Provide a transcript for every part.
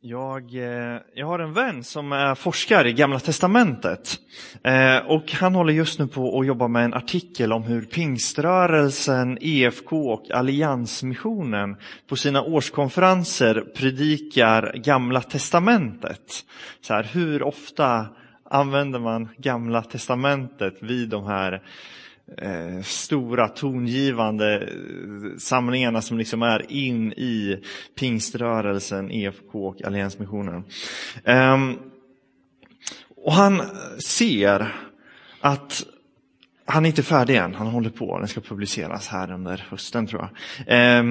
Jag, eh, jag har en vän som är forskare i Gamla Testamentet. Eh, och han håller just nu på att jobba med en artikel om hur pingströrelsen, EFK och Alliansmissionen på sina årskonferenser predikar Gamla Testamentet. Så här, hur ofta använder man Gamla Testamentet vid de här eh, stora tongivande eh, samlingarna som liksom är in i pingströrelsen, EFK och Alliansmissionen. Eh, och han ser att han är inte färdig än, han håller på, den ska publiceras här under hösten tror jag. Eh,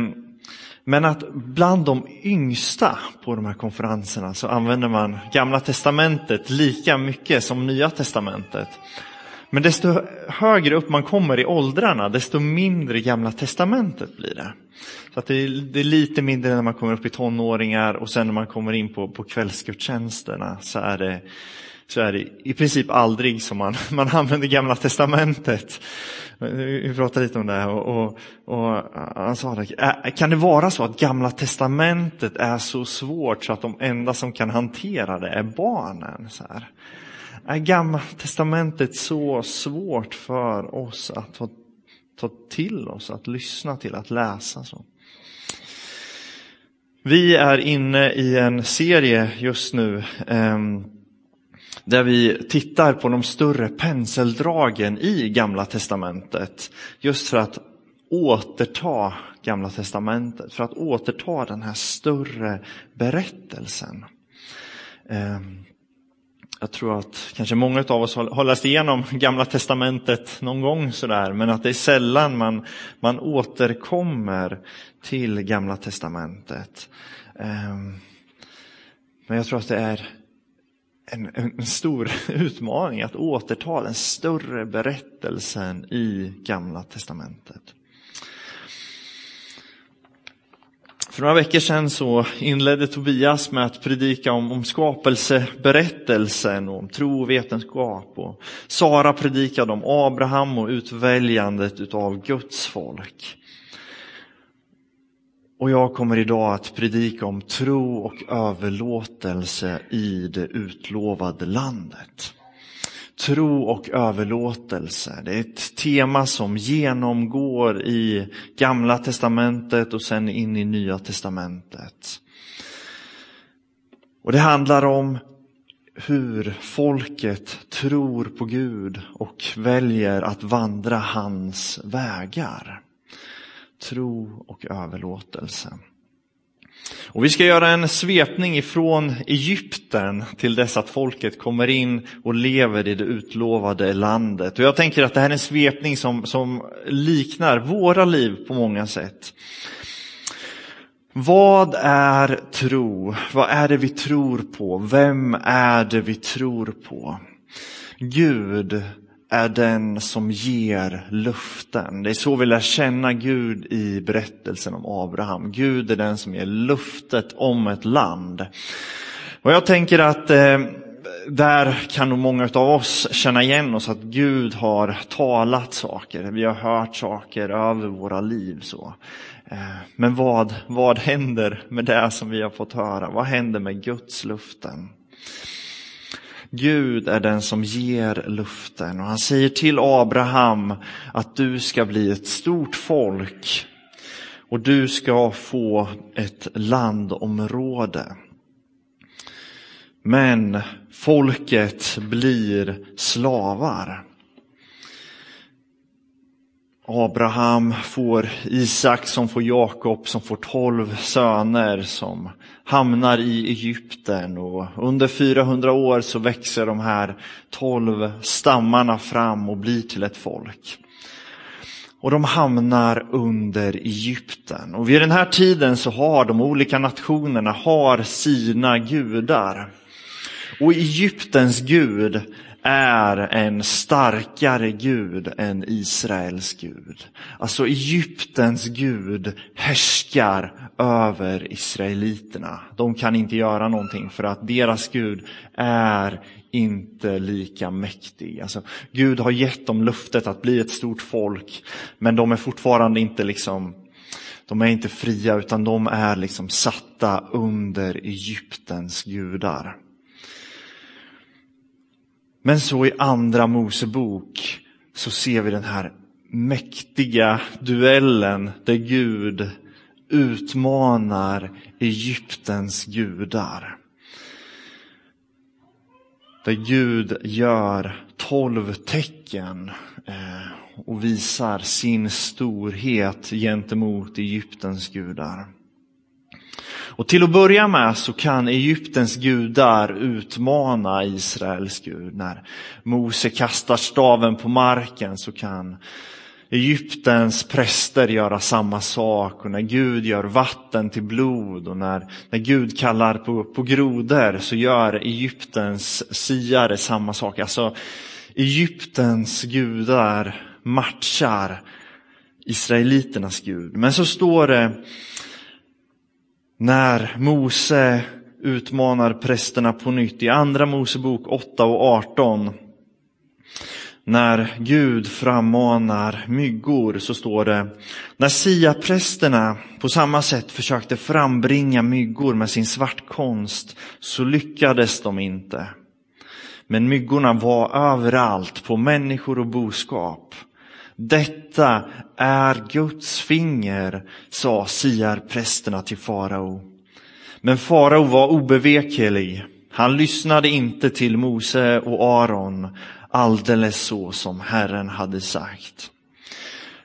men att bland de yngsta på de här konferenserna så använder man Gamla Testamentet lika mycket som Nya Testamentet. Men desto högre upp man kommer i åldrarna, desto mindre Gamla Testamentet blir det. Så att det är, det, är, lite mindre när man kommer upp i tonåringar och sen när man kommer in på, på kvällsgudstjänsterna så är, det, så är det i princip aldrig som man, man använder Gamla Testamentet. Vi pratade lite om det här och, och, och han sa det, kan det vara så att Gamla Testamentet är så svårt så att de enda som kan hantera det är barnen? Så här är Gamla testamentet så svårt för oss att ta, ta till oss, att lyssna till, att läsa. så. Vi är inne i en serie just nu eh, där vi tittar på de större penseldragen i Gamla testamentet. Just för att återta Gamla testamentet, för att återta den här större berättelsen. Eh, jag tror att kanske många av oss har läst igenom Gamla Testamentet någon gång sådär, men att det är sällan man, man återkommer till Gamla Testamentet. Ehm, men jag tror att det är en, en stor utmaning att återta den större berättelsen i Gamla Testamentet. För några veckor sedan så inledde Tobias med att predika om, om skapelseberättelsen och om tro och vetenskap. Och Sara predikade om Abraham och utväljandet utav Guds folk. Och jag kommer idag att predika om tro och överlåtelse i det utlovade landet tro och överlåtelse. Det är ett tema som genomgår i Gamla testamentet och sen in i Nya testamentet. Och det handlar om hur folket tror på Gud och väljer att vandra hans vägar. Tro och överlåtelse. Och vi ska göra en svepning ifrån Egypten till dess att folket kommer in och lever i det utlovade landet. Och jag tänker att det här är en svepning som, som liknar våra liv på många sätt. Vad är tro? Vad är det vi tror på? Vem är det vi tror på? Gud är den som ger luften. Det är så vi lär känna Gud i berättelsen om Abraham. Gud är den som ger luftet om ett land. Och jag tänker att eh, där kan nog många av oss känna igen oss att Gud har talat saker. Vi har hört saker över våra liv. så. Eh, men vad, vad händer med det som vi har fått höra? Vad händer med Guds luften? Gud är den som ger luften och han säger till Abraham att du ska bli ett stort folk och du ska få ett landområde. Men folket blir slavar. Abraham får Isak som får Jakob som får tolv söner som hamnar i Egypten och under 400 år så växer de här tolv stammarna fram och blir till ett folk. Och de hamnar under Egypten. Och vid den här tiden så har de olika nationerna har sina gudar. Och Egyptens gud är en starkare Gud än Israels Gud. Alltså Egyptens Gud härskar över israeliterna. De kan inte göra någonting för att deras Gud är inte lika mäktig. Alltså, Gud har gett dem luftet att bli ett stort folk, men de är fortfarande inte liksom De är inte fria utan de är liksom satta under Egyptens gudar. Men så i andra Mosebok så ser vi den här mäktiga duellen där Gud utmanar Egyptens gudar. Där Gud gör tolv tecken eh, och visar sin storhet gentemot Egyptens gudar. Och till att börja med så kan Egyptens gudar utmana Israels gud. När Mose kastar staven på marken så kan Egyptens präster göra samma sak och när Gud gör vatten till blod och när, när Gud kallar på, på grodor så gör Egyptens siare samma sak. Alltså Egyptens gudar matchar Israeliternas gud. Men så står det när Mose utmanar prästerna på nytt i Andra Mosebok 8 och 18. När Gud frammanar myggor så står det När Sia-prästerna på samma sätt försökte frambringa myggor med sin svartkonst så lyckades de inte. Men myggorna var överallt på människor och boskap. Detta är Guds finger, sa siarprästerna till farao. Men farao var obeveklig. Han lyssnade inte till Mose och Aron, alldeles så som Herren hade sagt.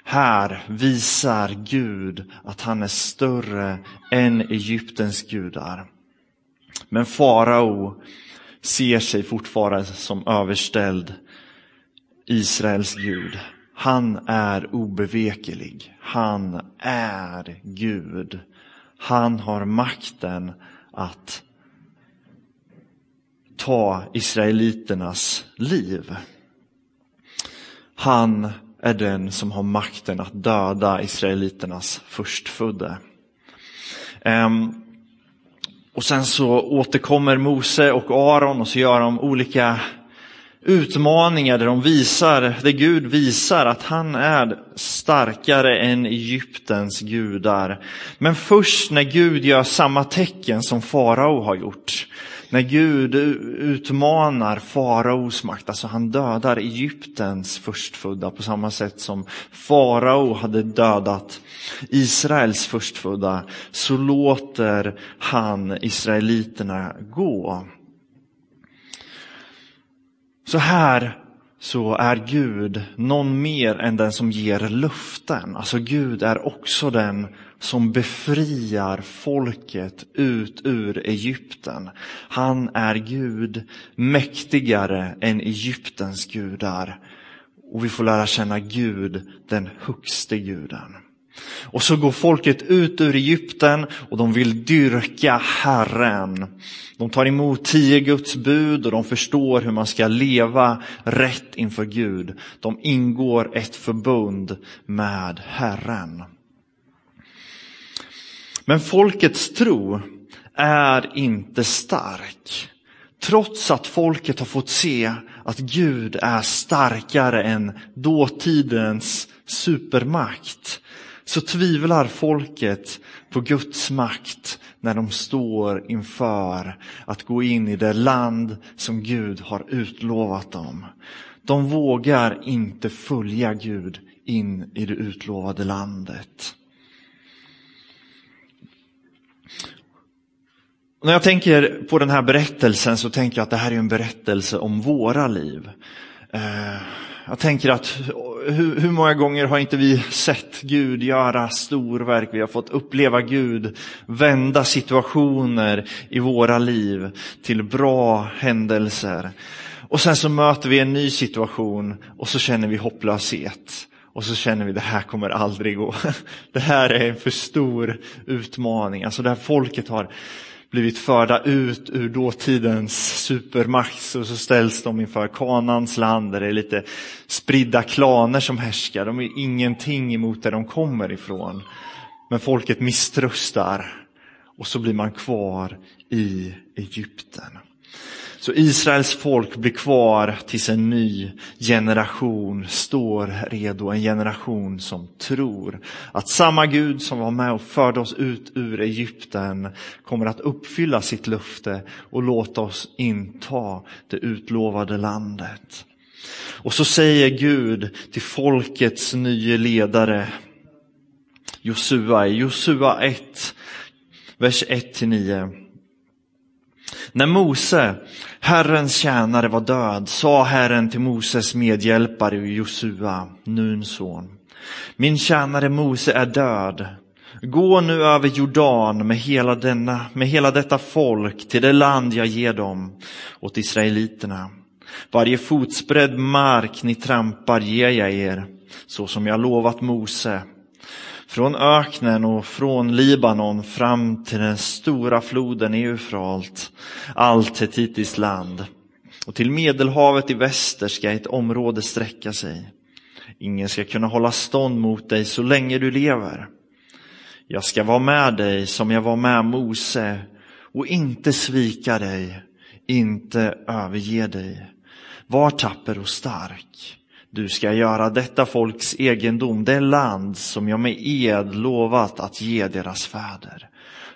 Här visar Gud att han är större än Egyptens gudar. Men farao ser sig fortfarande som överställd Israels Gud. Han är obeveklig. Han är Gud. Han har makten att ta israeliternas liv. Han är den som har makten att döda israeliternas förstfödde. Um, och sen så återkommer Mose och Aron och så gör de olika utmaningar där de visar, där Gud visar att han är starkare än Egyptens gudar. Men först när Gud gör samma tecken som farao har gjort, när Gud utmanar faraos makt, alltså han dödar Egyptens förstfödda på samma sätt som farao hade dödat Israels förstfödda, så låter han israeliterna gå. Så här så är Gud någon mer än den som ger luften. Alltså Gud är också den som befriar folket ut ur Egypten. Han är Gud mäktigare än Egyptens gudar. Och vi får lära känna Gud, den högste guden. Och så går folket ut ur Egypten och de vill dyrka Herren. De tar emot tio Guds bud och de förstår hur man ska leva rätt inför Gud. De ingår ett förbund med Herren. Men folkets tro är inte stark. Trots att folket har fått se att Gud är starkare än dåtidens supermakt så tvivlar folket på Guds makt när de står inför att gå in i det land som Gud har utlovat dem. De vågar inte följa Gud in i det utlovade landet. När jag tänker på den här berättelsen så tänker jag att det här är en berättelse om våra liv. Eh, jag tänker att hur, hur, många gånger har inte vi sett Gud göra storverk? Vi har fått uppleva Gud vända situationer i våra liv till bra händelser. Och sen så möter vi en ny situation och så känner vi hopplöshet. Och så känner vi det här kommer aldrig gå. Det här är en för stor utmaning. Alltså det här folket har blivit förda ut ur dåtidens supermakt och så ställs de inför kanans land där det är lite spridda klaner som härskar. De är ingenting emot där de kommer ifrån. Men folket misströstar och så blir man kvar i Egypten. Så Israels folk blir kvar tills en ny generation står redo. En generation som tror att samma Gud som var med och förde oss ut ur Egypten kommer att uppfylla sitt löfte och låta oss inta det utlovade landet. Och så säger Gud till folkets nya ledare Josua i Josua 1, vers 1-9. När Mose, Herrens tjänare, var död sa Herren till Moses medhjälpare Josua, Nuns son. Min tjänare Mose är död. Gå nu över Jordan med hela, denna, med hela detta folk till det land jag ger dem åt israeliterna. Varje fotsbredd mark ni trampar ger jag er, så som jag lovat Mose. Från öknen och från Libanon fram till den stora floden Eufrat, allt Hetitis land. Och till Medelhavet i väster ska ett område sträcka sig. Ingen ska kunna hålla stånd mot dig så länge du lever. Jag ska vara med dig som jag var med Mose och inte svika dig, inte överge dig. Var tapper och stark. Du ska göra detta folks egendom, det land som jag med ed lovat att ge deras fäder.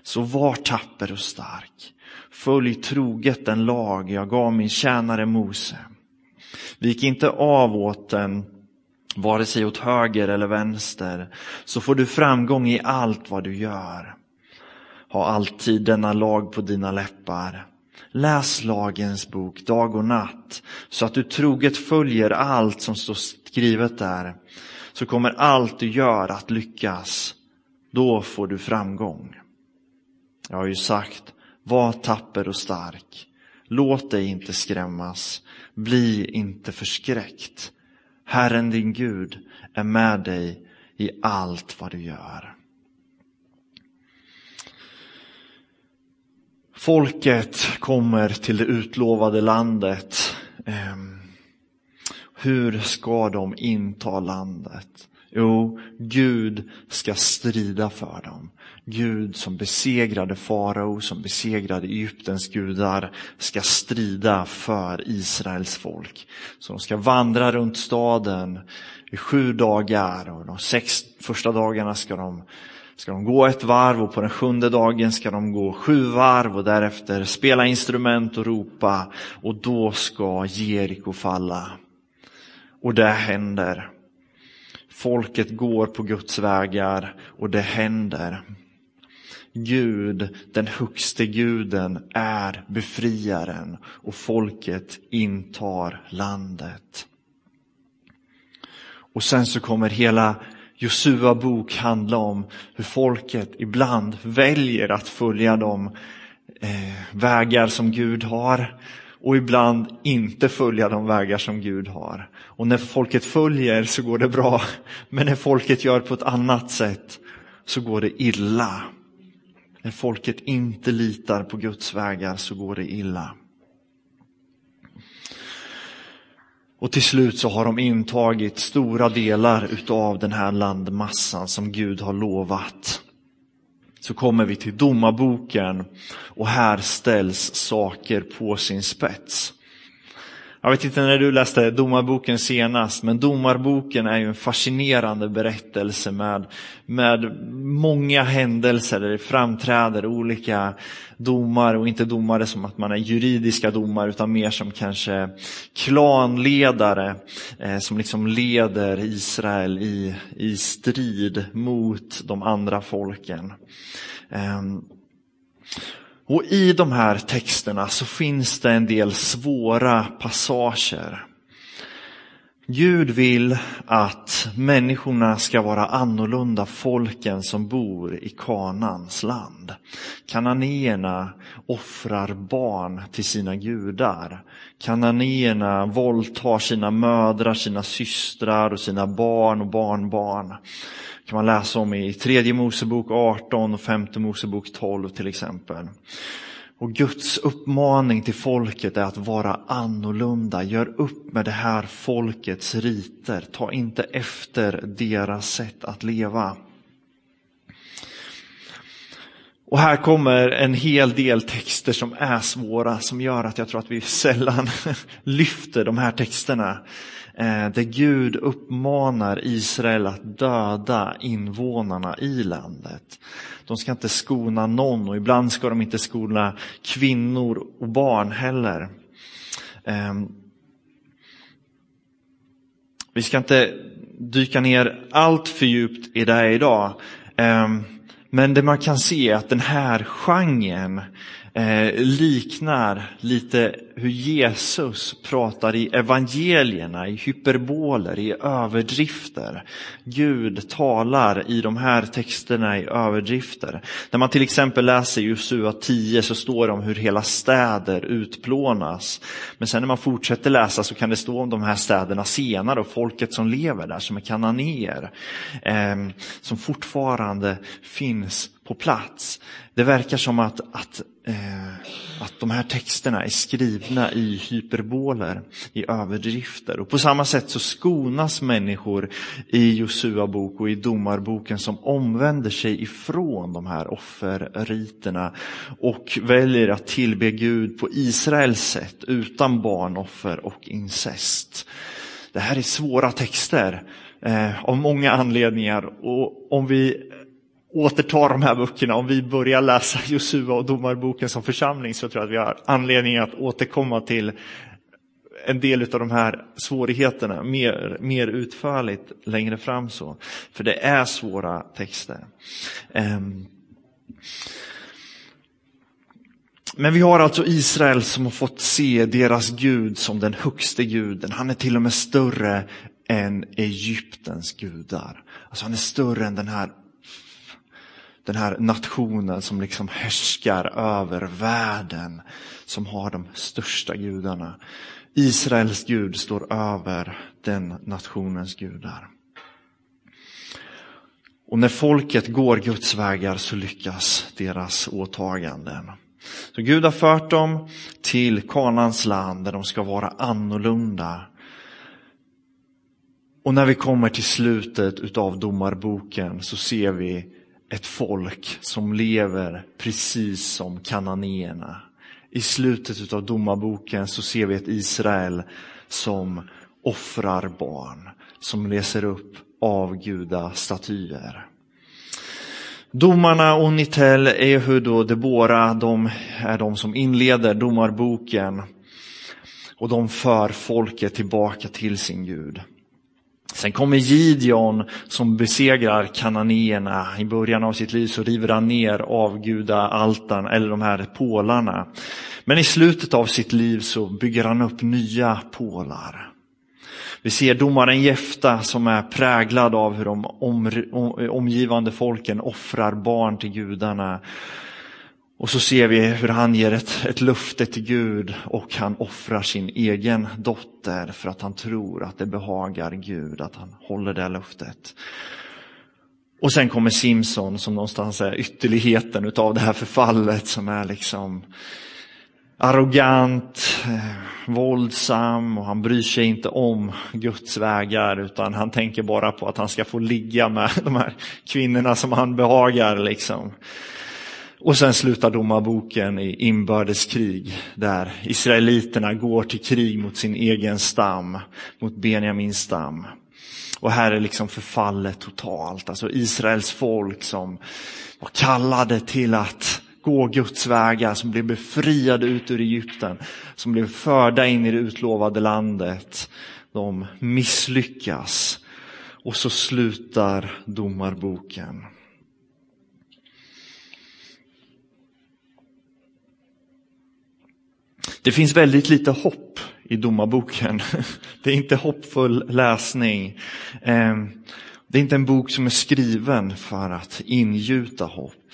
Så var tapper och stark. Följ troget den lag jag gav min tjänare Mose. Vik inte av åt den, vare sig åt höger eller vänster, så får du framgång i allt vad du gör. Ha alltid denna lag på dina läppar. Läs lagens bok dag och natt så att du troget följer allt som står skrivet där. Så kommer allt du gör att lyckas. Då får du framgång. Jag har ju sagt, var tapper och stark. Låt dig inte skrämmas. Bli inte förskräckt. Herren din Gud är med dig i allt vad du gör. Folket kommer till det utlovade landet. Ehm, hur ska de inta landet? Jo, Gud ska strida för dem. Gud som besegrade farao, som besegrade Egyptens gudar, ska strida för Israels folk. Så de ska vandra runt staden i sju dagar och de sex första dagarna ska de ska de gå ett varv och på den sjunde dagen ska de gå sju varv och därefter spela instrument och ropa och då ska Jeriko falla. Och det händer. Folket går på Guds vägar och det händer. Gud, den högste guden, är befriaren och folket intar landet. Och sen så kommer hela Josua bok handla om hur folket ibland väljer att följa de eh, vägar som Gud har och ibland inte följa de vägar som Gud har. Och när folket följer så går det bra, men när folket gör på ett annat sätt så går det illa. När folket inte litar på Guds vägar så går det illa. Och till slut så har de intagit stora delar utav den här landmassan som Gud har lovat. Så kommer vi till domarboken och här ställs saker på sin spets. Jag vet inte när du läste Domarboken senast, men Domarboken är ju en fascinerande berättelse med, med många händelser där det framträder olika domar och inte domare som att man är juridiska domare utan mer som kanske klanledare eh, som liksom leder Israel i, i strid mot de andra folken. Eh, och i de här texterna så finns det en del svåra passager. Gud vill att människorna ska vara annorlunda folken som bor i Kanans land. Kananéerna offrar barn till sina gudar. Kananéerna våldtar sina mödrar, sina systrar och sina barn och barnbarn kan man läsa om i tredje Mosebok 18 och femte Mosebok 12 till exempel. Och Guds uppmaning till folket är att vara annorlunda. Gör upp med det här folkets riter. Ta inte efter deras sätt att leva. Och här kommer en hel del texter som är svåra, som gör att jag tror att vi sällan lyfter de här texterna. Eh, där Gud uppmanar Israel att döda invånarna i landet. De ska inte skona någon och ibland ska de inte skona kvinnor och barn heller. Ehm, vi ska inte dyka ner allt för djupt i det idag. Ehm, men det man kan se är att den här genren eh, liknar lite hur Jesus pratar i evangelierna, i hyperboler, i överdrifter. Gud talar i de här texterna i överdrifter. När man till exempel läser Josua 10 så står det om hur hela städer utplånas. Men sen när man fortsätter läsa så kan det stå om de här städerna senare och folket som lever där som är kananéer. Eh, som fortfarande finns på plats. Det verkar som att, att, eh, att de här texterna är skrivna i hyperboler, i överdrifter. Och på samma sätt så skonas människor i Josua bok och i domarboken som omvänder sig ifrån de här offerriterna och väljer att tillbe Gud på Israels sätt utan barnoffer och incest. Det här är svåra texter eh, av många anledningar och om vi återta de här böckerna, om vi börjar läsa Josua och Domarboken som församling så tror jag att vi har anledning att återkomma till en del av de här svårigheterna mer, mer utförligt längre fram. så. För det är svåra texter. Ehm. Men vi har alltså Israel som har fått se deras Gud som den högste guden. Han är till och med större än Egyptens gudar. Alltså han är större än den här den här nationen som liksom härskar över världen, som har de största gudarna. Israels Gud står över den nationens gudar. Och när folket går Guds vägar så lyckas deras åtaganden. Så Gud har fört dem till Kanans land där de ska vara annorlunda. Och när vi kommer till slutet utav domarboken så ser vi ett folk som lever precis som kananéerna. I slutet av domarboken så ser vi ett Israel som offrar barn, som läser upp avgudastatyer. Domarna och Nitel, Ehud och Debora, de är de som inleder domarboken och de för folket tillbaka till sin Gud. Sen kommer Gideon som besegrar kananéerna. I början av sitt liv så river han ner avgudaaltan eller de här pålarna. Men i slutet av sitt liv så bygger han upp nya pålar. Vi ser domaren Jefta som är präglad av hur de omgivande folken offrar barn till gudarna. Och så ser vi hur han ger ett, ett löfte till Gud och han offrar sin egen dotter för att han tror att det behagar Gud att han håller det löftet. Och sen kommer Simson som någonstans är ytterligheten utav det här förfallet som är liksom arrogant, eh, våldsam och han bryr sig inte om Guds vägar utan han tänker bara på att han ska få ligga med de här kvinnorna som han behagar. Liksom. Och sen slutar domarboken i inbördeskrig där israeliterna går till krig mot sin egen stam, mot Benjamins stam. Och här är liksom förfallet totalt, alltså Israels folk som var kallade till att gå Guds vägar, som blev befriade ut ur Egypten, som blev förda in i det utlovade landet. De misslyckas och så slutar domarboken. Det finns väldigt lite hopp i domarboken. Det är inte hoppfull läsning. Ehm, det är inte en bok som är skriven för att ingjuta hopp,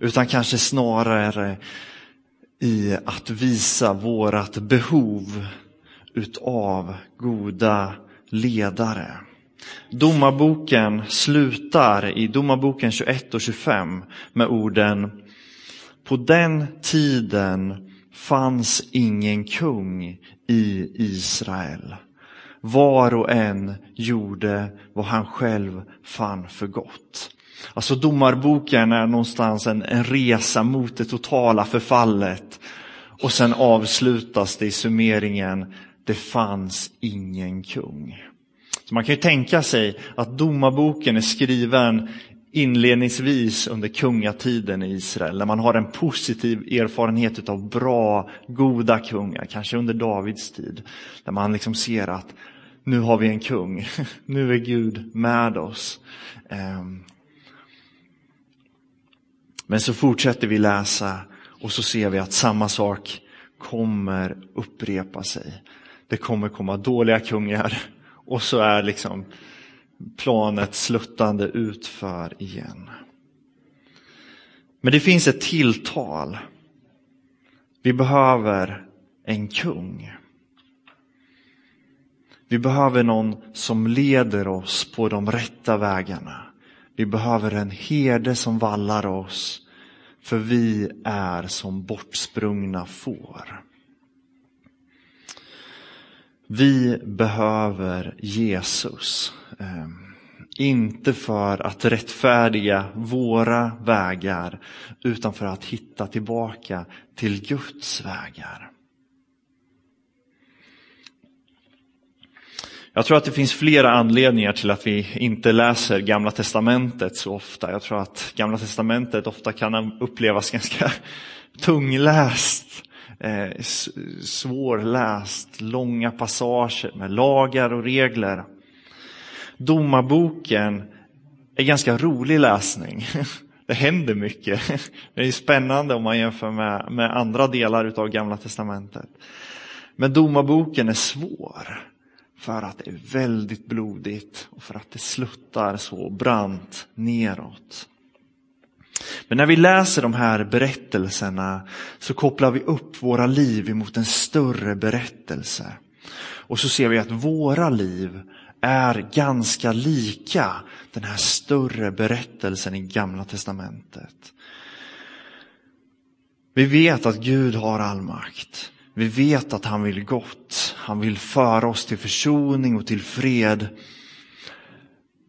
utan kanske snarare i att visa vårat behov utav goda ledare. Domarboken slutar i Domarboken 21 och 25 med orden På den tiden fanns ingen kung i Israel. Var och en gjorde vad han själv fann för gott. Alltså domarboken är någonstans en, en resa mot det totala förfallet. Och sen avslutas det i summeringen, det fanns ingen kung. Så man kan ju tänka sig att domarboken är skriven inledningsvis under kungatiden i Israel, när man har en positiv erfarenhet av bra, goda kungar, kanske under Davids tid, där man liksom ser att nu har vi en kung, nu är Gud med oss. Ehm. Men så fortsätter vi läsa och så ser vi att samma sak kommer upprepa sig. Det kommer komma dåliga kungar och så är liksom planet sluttande utför igen. Men det finns ett tilltal. Vi behöver en kung. Vi behöver någon som leder oss på de rätta vägarna. Vi behöver en herde som vallar oss, för vi är som bortsprungna får. Vi behöver Jesus. Ehm, inte för att rättfärdiga våra vägar, utan för att hitta tillbaka till Guds vägar. Jag tror att det finns flera anledningar till att vi inte läser Gamla Testamentet så ofta. Jag tror att Gamla Testamentet ofta kan upplevas ganska tungläst, eh, svårläst, långa passager med lagar och regler. Domarboken är ganska rolig läsning. Det händer mycket. Det är spännande om man jämför med, med andra delar av Gamla Testamentet. Men domarboken är svår för att det är väldigt blodigt och för att det sluttar så brant neråt. Men när vi läser de här berättelserna så kopplar vi upp våra liv emot en större berättelse. Och så ser vi att våra liv är ganska lika den här större berättelsen i Gamla Testamentet. Vi vet att Gud har all makt. Vi vet att han vill gott. Han vill föra oss till försoning och till fred.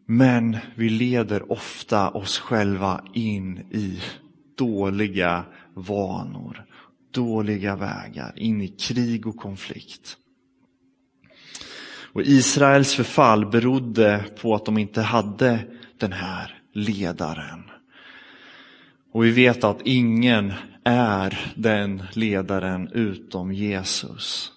Men vi leder ofta oss själva in i dåliga vanor, dåliga vägar, in i krig och konflikt. Och Israels förfall berodde på att de inte hade den här ledaren. Och vi vet att ingen är den ledaren utom Jesus.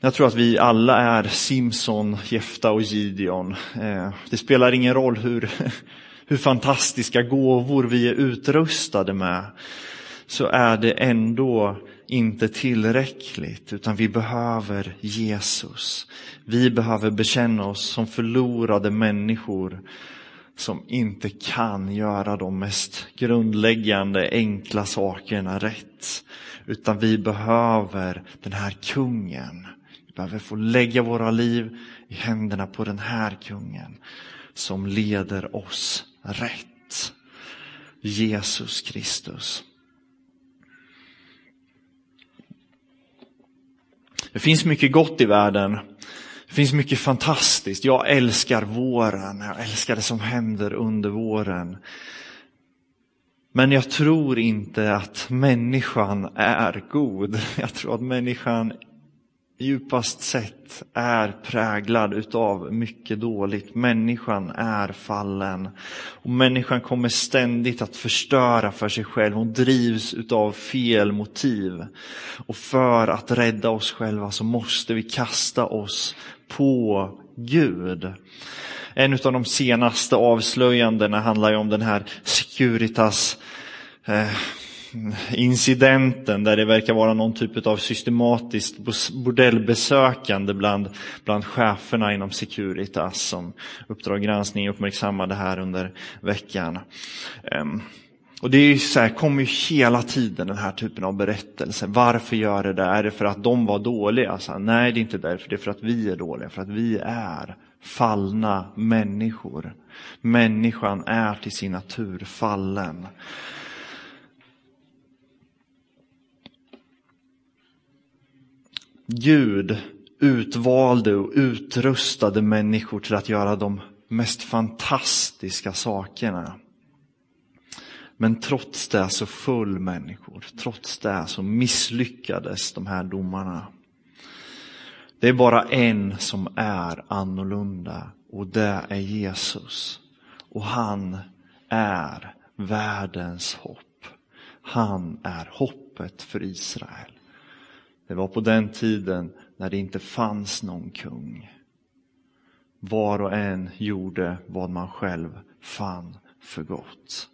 Jag tror att vi alla är Simson, Jefta och Gideon. Eh, det spelar ingen roll hur, hur fantastiska gåvor vi är utrustade med, så är det ändå inte tillräckligt, utan vi behöver Jesus. Vi behöver bekänna oss som förlorade människor som inte kan göra de mest grundläggande, enkla sakerna rätt. Utan vi behöver den här kungen. Vi behöver få lägga våra liv i händerna på den här kungen som leder oss rätt. Jesus Kristus. Det finns mycket gott i världen. Det finns mycket fantastiskt. Jag älskar våren. Jag älskar det som händer under våren. Men jag tror inte att människan är god. Jag tror att människan djupast sett är präglad utav mycket dåligt. Människan är fallen. Och människan kommer ständigt att förstöra för sig själv. Hon drivs utav fel motiv. Och för att rädda oss själva så måste vi kasta oss på Gud. En av de senaste avslöjandena handlar ju om den här Securitas eh, incidenten där det verkar vara någon typ av systematiskt bordellbesökande bland, bland cheferna inom Securitas som Uppdrag granskning uppmärksammade här under veckan. Ehm, och det är så här, kommer ju hela tiden den här typen av berättelser. Varför gör det det? Är det för att de var dåliga? Så här, nej, det är inte därför. Det är för att vi är dåliga. För att vi är fallna människor. Människan är till sin natur fallen. Gud utvalde och utrustade människor till att göra de mest fantastiska sakerna. Men trots det så föll människor. Trots det så misslyckades de här domarna. Det är bara en som är annorlunda och det är Jesus. Och han är världens hopp. Han är hoppet för Israel. Det var på den tiden när det inte fanns någon kung. Var och en gjorde vad man själv fann för gott.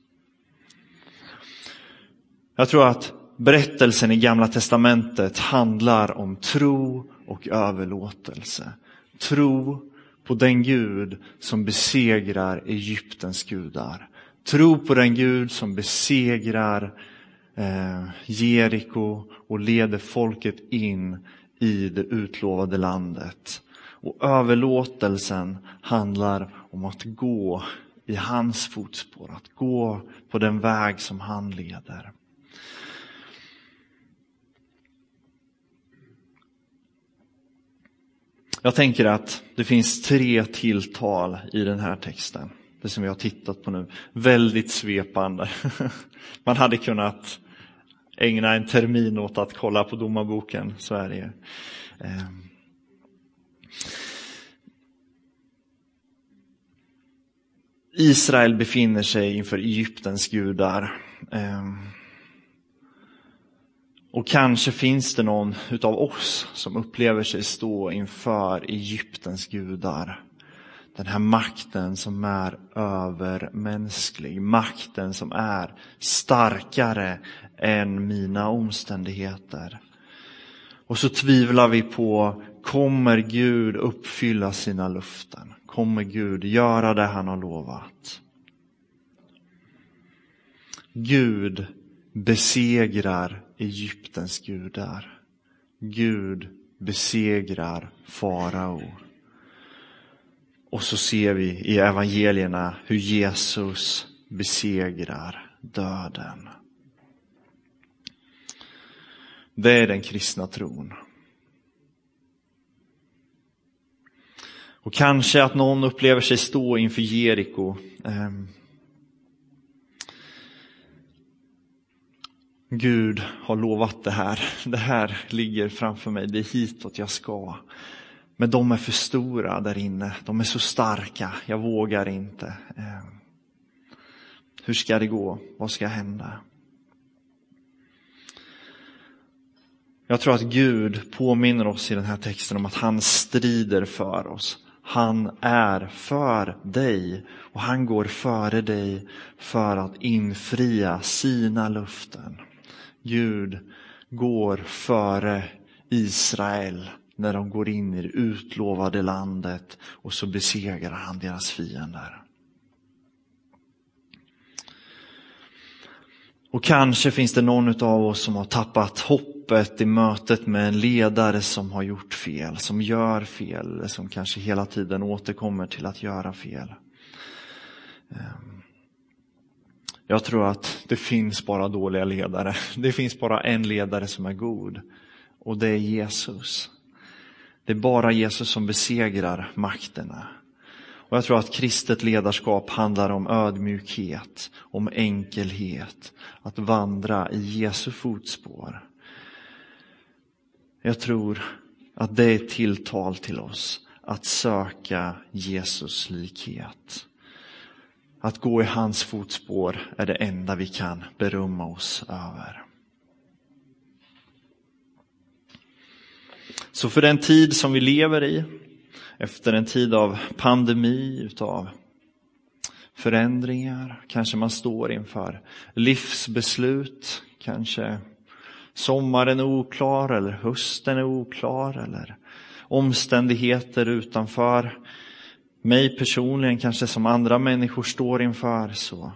Jag tror att berättelsen i Gamla Testamentet handlar om tro och överlåtelse. Tro på den Gud som besegrar Egyptens gudar. Tro på den Gud som besegrar eh, Eh, Jeriko och leder folket in i det utlovade landet. Och överlåtelsen handlar om att gå i hans fotspår, att gå på den väg som han leder. Jag tänker att det finns tre tilltal i den här texten. Det som vi har tittat på nu. Väldigt svepande. Man hade kunnat ägna en termin åt att kolla på domarboken, så är det. Ehm. Israel befinner sig inför Egyptens gudar. Ehm. Och kanske finns det någon utav oss som upplever sig stå inför Egyptens gudar. Den här makten som är övermänsklig, makten som är starkare än mina omständigheter. Och så tvivlar vi på, kommer Gud uppfylla sina löften? Kommer Gud göra det han har lovat? Gud besegrar Egyptens gudar. Gud besegrar farao. Och så ser vi i evangelierna hur Jesus besegrar döden. Det är den kristna tron. Och kanske att någon upplever sig stå inför Jeriko. Ehm, Gud har lovat det här. Det här ligger framför mig. Det är hitåt jag ska. Men de är för stora där inne. De är så starka. Jag vågar inte. Eh, hur ska det gå? Vad ska hända? Jag tror att Gud påminner oss i den här texten om att han strider för oss. Han är för dig och han går före dig för att infria sina löften. Gud går före Israel när de går in i det utlovade landet och så besegrar han deras fiender. Och kanske finns det någon av oss som har tappat hoppet i mötet med en ledare som har gjort fel, som gör fel, som kanske hela tiden återkommer till att göra fel. Ehm, jag tror att det finns bara dåliga ledare. Det finns bara en ledare som är god och det är Jesus. Det är bara Jesus som besegrar makterna. Och jag tror att kristet ledarskap handlar om ödmjukhet, om enkelhet, att vandra i Jesu fotspår. Jag tror att det är ett tilltal till oss att söka Jesus likhet. Att gå i hans fotspår är det enda vi kan berömma oss över. Så för den tid som vi lever i, efter en tid av pandemi, utav förändringar, kanske man står inför livsbeslut, kanske sommaren är oklar eller hösten är oklar eller omständigheter utanför mig personligen, kanske som andra människor står inför, så,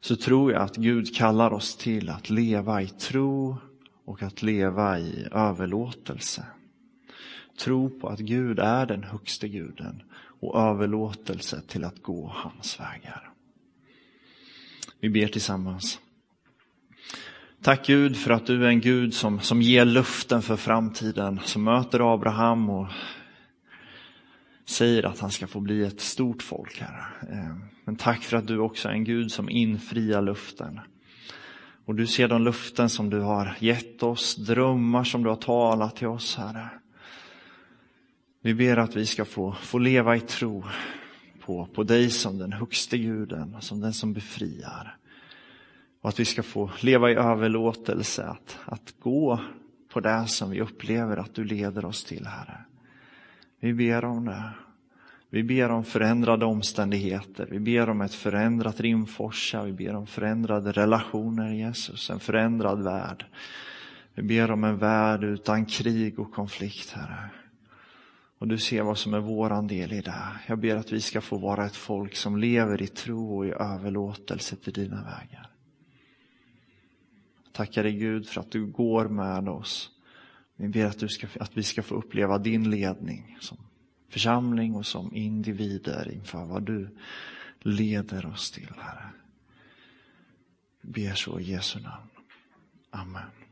så tror jag att Gud kallar oss till att leva i tro och att leva i överlåtelse. Tro på att Gud är den högste guden och överlåtelse till att gå hans vägar. Vi ber tillsammans. Tack Gud för att du är en Gud som, som ger luften för framtiden, som möter Abraham och säger att han ska få bli ett stort folk, Herre. Eh, men tack för att du också är en Gud som infriar luften. Och du ser de luften som du har gett oss, drömmar som du har talat till oss, Herre. Vi ber att vi ska få, få leva i tro på, på dig som den högste guden, som den som befriar. Och att vi ska få leva i överlåtelse, att, att gå på det som vi upplever att du leder oss till, Herre. Vi ber om det. Vi ber om förändrade omständigheter. Vi ber om ett förändrat Rimforsa. Vi ber om förändrade relationer, Jesus. En förändrad värld. Vi ber om en värld utan krig och konflikt, Herre. Och du ser vad som är våran del i det. Jag ber att vi ska få vara ett folk som lever i tro och i överlåtelse till dina vägar. Tackar dig Gud för att du går med oss. Vi ber att, du ska, att vi ska få uppleva din ledning som församling och som individer inför vad du leder oss till, Herre. Vi ber så i Jesu namn. Amen.